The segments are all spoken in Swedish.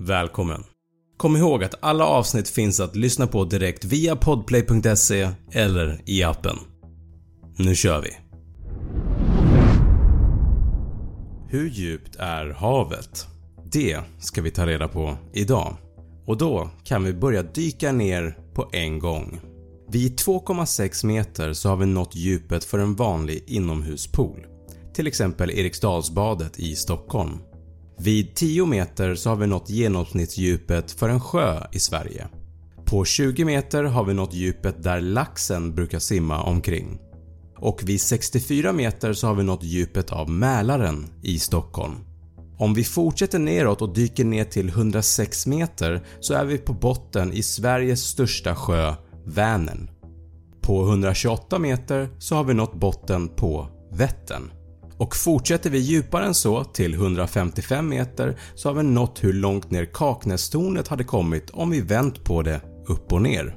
Välkommen! Kom ihåg att alla avsnitt finns att lyssna på direkt via podplay.se eller i appen. Nu kör vi! Hur djupt är havet? Det ska vi ta reda på idag. Och då kan vi börja dyka ner på en gång. Vid 2,6 meter så har vi nått djupet för en vanlig inomhuspool. Till exempel Eriksdalsbadet i Stockholm. Vid 10 meter så har vi nått genomsnittsdjupet för en sjö i Sverige. På 20 meter har vi nått djupet där laxen brukar simma omkring. Och vid 64 meter så har vi nått djupet av Mälaren i Stockholm. Om vi fortsätter neråt och dyker ner till 106 meter så är vi på botten i Sveriges största sjö, Vänern. På 128 meter så har vi nått botten på Vättern. Och fortsätter vi djupare än så till 155 meter så har vi nått hur långt ner Kaknästornet hade kommit om vi vänt på det upp och ner.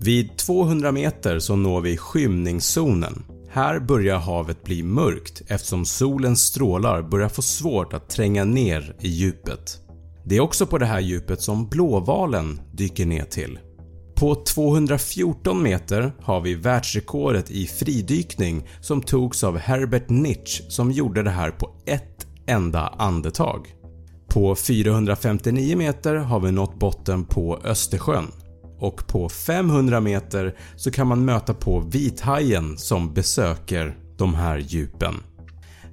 Vid 200 meter så når vi skymningszonen. Här börjar havet bli mörkt eftersom solens strålar börjar få svårt att tränga ner i djupet. Det är också på det här djupet som blåvalen dyker ner till. På 214 meter har vi världsrekordet i fridykning som togs av Herbert Nitsch som gjorde det här på ett enda andetag. På 459 meter har vi nått botten på Östersjön och på 500 meter så kan man möta på vithajen som besöker de här djupen.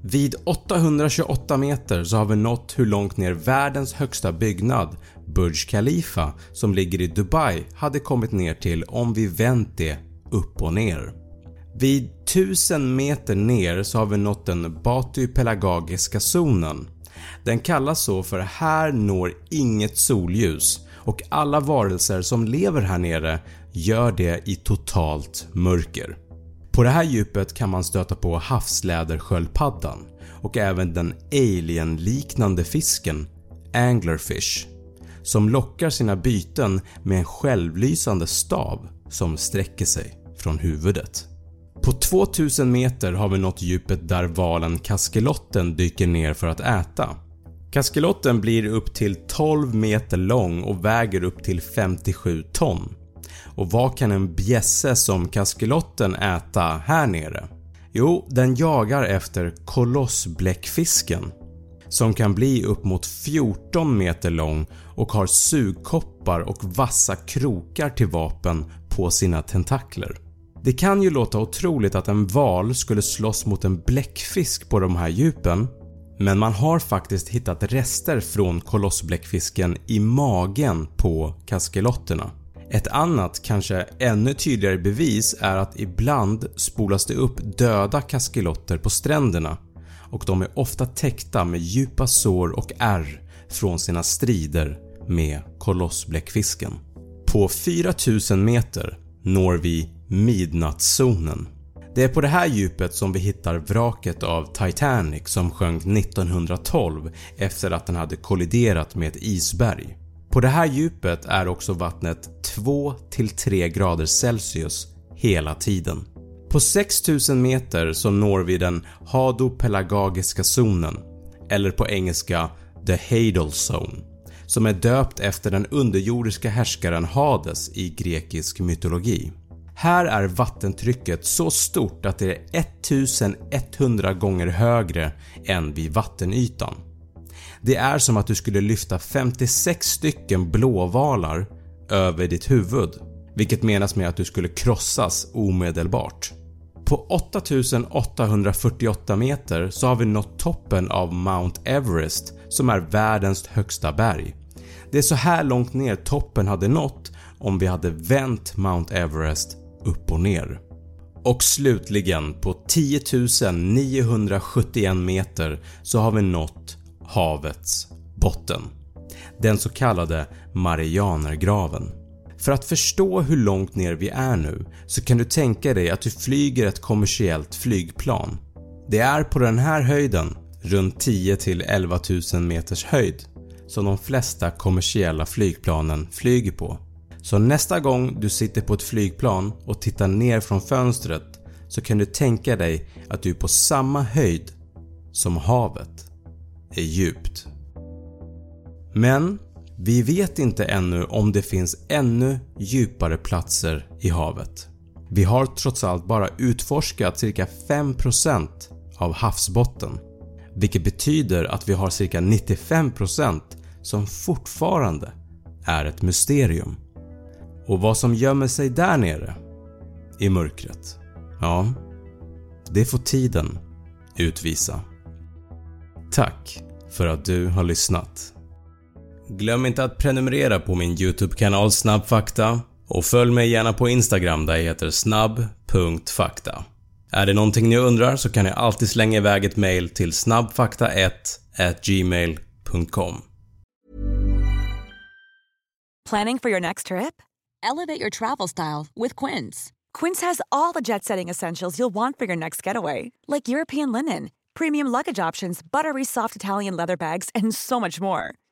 Vid 828 meter så har vi nått hur långt ner världens högsta byggnad Burj Khalifa som ligger i Dubai hade kommit ner till om vi vänt det upp och ner. Vid 1000 meter ner så har vi nått den Batu-pelagiska zonen. Den kallas så för här når inget solljus och alla varelser som lever här nere gör det i totalt mörker. På det här djupet kan man stöta på havslädersköldpaddan och även den alienliknande fisken Anglerfish som lockar sina byten med en självlysande stav som sträcker sig från huvudet. På 2000 meter har vi nått djupet där valen kaskelotten dyker ner för att äta. Kaskelotten blir upp till 12 meter lång och väger upp till 57 ton. Och vad kan en bjässe som kaskelotten äta här nere? Jo, den jagar efter kolossbläckfisken som kan bli upp mot 14 meter lång och har sugkoppar och vassa krokar till vapen på sina tentakler. Det kan ju låta otroligt att en val skulle slåss mot en bläckfisk på de här djupen men man har faktiskt hittat rester från kolossbläckfisken i magen på kaskelotterna. Ett annat, kanske ännu tydligare bevis är att ibland spolas det upp döda kaskelotter på stränderna och de är ofta täckta med djupa sår och ärr från sina strider med kolossbläckfisken. På 4000 meter når vi midnattszonen. Det är på det här djupet som vi hittar vraket av Titanic som sjönk 1912 efter att den hade kolliderat med ett isberg. På det här djupet är också vattnet 2-3 grader Celsius hela tiden. På 6000 meter så når vi den hadopelagiska zonen eller på engelska “the Hadal Zone” som är döpt efter den underjordiska härskaren Hades i grekisk mytologi. Här är vattentrycket så stort att det är 1100 gånger högre än vid vattenytan. Det är som att du skulle lyfta 56 stycken blåvalar över ditt huvud vilket menas med att du skulle krossas omedelbart. På 8848 meter så har vi nått toppen av Mount Everest som är världens högsta berg. Det är så här långt ner toppen hade nått om vi hade vänt Mount Everest upp och ner. Och slutligen på 10 971 meter så har vi nått havets botten. Den så kallade Marianergraven. För att förstå hur långt ner vi är nu så kan du tänka dig att du flyger ett kommersiellt flygplan. Det är på den här höjden, runt 10 11 000 meters höjd, som de flesta kommersiella flygplanen flyger på. Så nästa gång du sitter på ett flygplan och tittar ner från fönstret så kan du tänka dig att du är på samma höjd som havet är djupt. Men vi vet inte ännu om det finns ännu djupare platser i havet. Vi har trots allt bara utforskat cirka 5% av havsbotten vilket betyder att vi har cirka 95% som fortfarande är ett mysterium. Och vad som gömmer sig där nere i mörkret, ja, det får tiden utvisa. Tack för att du har lyssnat. Glöm inte att prenumerera på min YouTube-kanal Snabbfakta och följ mig gärna på Instagram där jag heter snabb.fakta. Är det någonting ni undrar så kan ni alltid slänga iväg ett mail till snabbfakta1 gmail.com. Planning for your next trip? Elevate your travel style with Quince. Quince has all the jet setting essentials you'll want for your next getaway, like European linen, premium luggage options, buttery soft Italian leather bags, and so much more.